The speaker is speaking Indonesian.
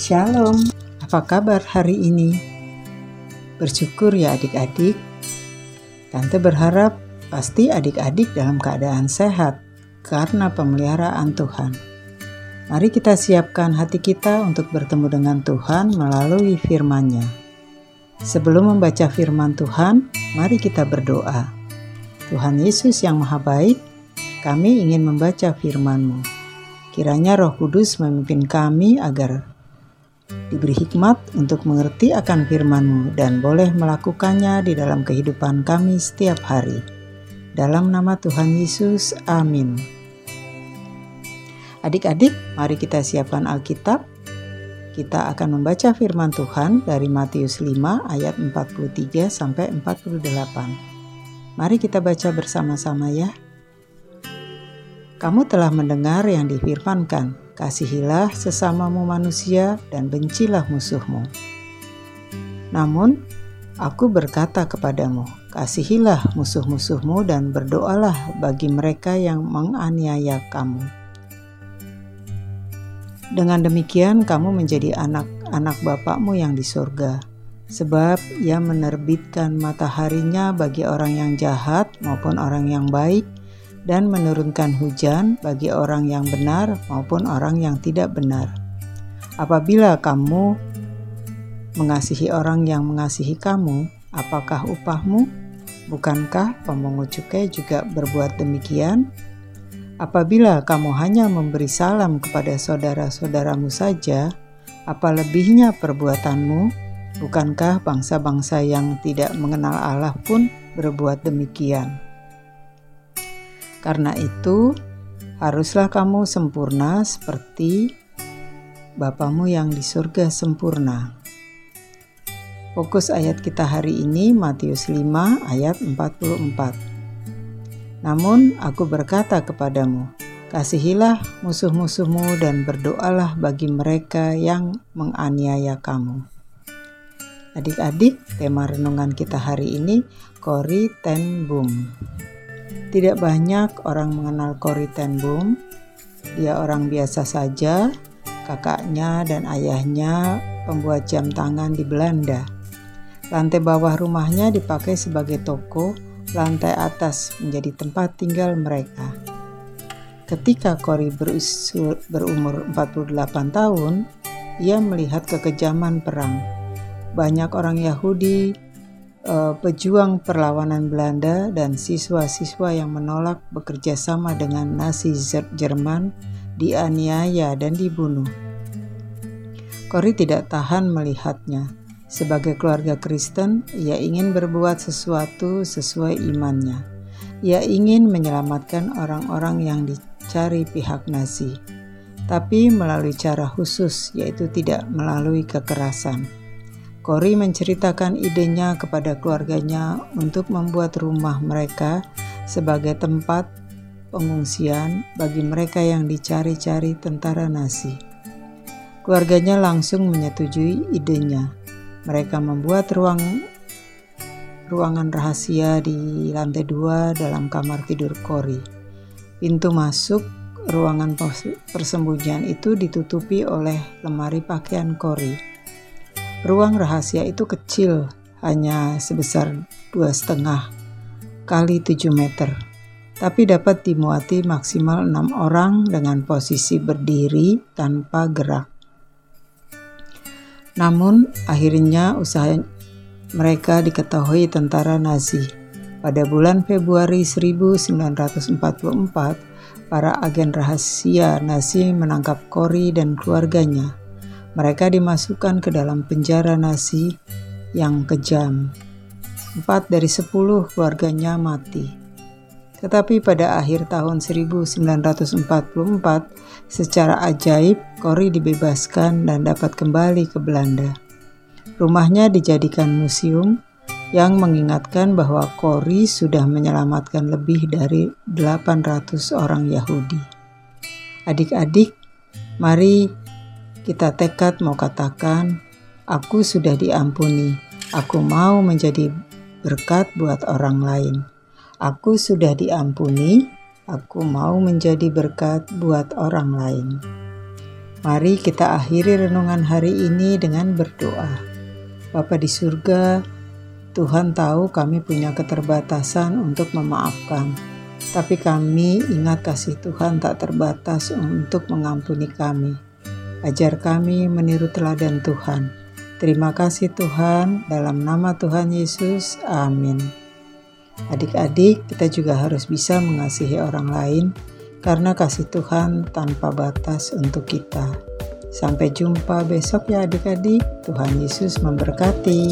Shalom, apa kabar hari ini? Bersyukur ya adik-adik. Tante berharap pasti adik-adik dalam keadaan sehat karena pemeliharaan Tuhan. Mari kita siapkan hati kita untuk bertemu dengan Tuhan melalui firman-Nya. Sebelum membaca firman Tuhan, mari kita berdoa. Tuhan Yesus yang Maha Baik, kami ingin membaca firman-Mu. Kiranya Roh Kudus memimpin kami agar diberi hikmat untuk mengerti akan firman-Mu dan boleh melakukannya di dalam kehidupan kami setiap hari. Dalam nama Tuhan Yesus, amin. Adik-adik, mari kita siapkan Alkitab. Kita akan membaca firman Tuhan dari Matius 5 ayat 43 sampai 48. Mari kita baca bersama-sama ya. Kamu telah mendengar yang difirmankan, Kasihilah sesamamu manusia dan bencilah musuhmu. Namun, aku berkata kepadamu, kasihilah musuh-musuhmu dan berdoalah bagi mereka yang menganiaya kamu. Dengan demikian kamu menjadi anak-anak Bapakmu yang di surga, sebab ia menerbitkan mataharinya bagi orang yang jahat maupun orang yang baik, dan menurunkan hujan bagi orang yang benar maupun orang yang tidak benar. Apabila kamu mengasihi orang yang mengasihi kamu, apakah upahmu? Bukankah pemungut cukai juga berbuat demikian? Apabila kamu hanya memberi salam kepada saudara-saudaramu saja, apa lebihnya perbuatanmu? Bukankah bangsa-bangsa yang tidak mengenal Allah pun berbuat demikian? Karena itu, haruslah kamu sempurna seperti Bapamu yang di surga sempurna. Fokus ayat kita hari ini Matius 5 ayat 44. Namun aku berkata kepadamu, kasihilah musuh-musuhmu dan berdoalah bagi mereka yang menganiaya kamu. Adik-adik, tema renungan kita hari ini Kori Ten Boom. Tidak banyak orang mengenal Corrie ten Boom. Dia orang biasa saja, kakaknya dan ayahnya pembuat jam tangan di Belanda. Lantai bawah rumahnya dipakai sebagai toko, lantai atas menjadi tempat tinggal mereka. Ketika Corrie berumur 48 tahun, ia melihat kekejaman perang. Banyak orang Yahudi uh, pejuang perlawanan Belanda dan siswa-siswa yang menolak bekerja sama dengan Nazi Jerman dianiaya dan dibunuh. Kori tidak tahan melihatnya. Sebagai keluarga Kristen, ia ingin berbuat sesuatu sesuai imannya. Ia ingin menyelamatkan orang-orang yang dicari pihak Nazi, tapi melalui cara khusus, yaitu tidak melalui kekerasan. Kori menceritakan idenya kepada keluarganya untuk membuat rumah mereka sebagai tempat pengungsian bagi mereka yang dicari-cari tentara Nazi. Keluarganya langsung menyetujui idenya. Mereka membuat ruang ruangan rahasia di lantai dua dalam kamar tidur Kori. Pintu masuk ruangan persembunyian itu ditutupi oleh lemari pakaian Kori. Ruang rahasia itu kecil, hanya sebesar dua setengah kali 7 meter, tapi dapat dimuati maksimal enam orang dengan posisi berdiri tanpa gerak. Namun, akhirnya usaha mereka diketahui tentara Nazi. Pada bulan Februari 1944, para agen rahasia Nazi menangkap Kori dan keluarganya mereka dimasukkan ke dalam penjara nasi yang kejam. Empat dari sepuluh keluarganya mati. Tetapi pada akhir tahun 1944, secara ajaib, Kori dibebaskan dan dapat kembali ke Belanda. Rumahnya dijadikan museum yang mengingatkan bahwa Kori sudah menyelamatkan lebih dari 800 orang Yahudi. Adik-adik, mari kita tekad mau katakan, aku sudah diampuni, aku mau menjadi berkat buat orang lain. Aku sudah diampuni, aku mau menjadi berkat buat orang lain. Mari kita akhiri renungan hari ini dengan berdoa. Bapa di surga, Tuhan tahu kami punya keterbatasan untuk memaafkan. Tapi kami ingat kasih Tuhan tak terbatas untuk mengampuni kami. Ajar kami meniru teladan Tuhan. Terima kasih Tuhan, dalam nama Tuhan Yesus, amin. Adik-adik, kita juga harus bisa mengasihi orang lain karena kasih Tuhan tanpa batas untuk kita. Sampai jumpa besok ya adik-adik. Tuhan Yesus memberkati.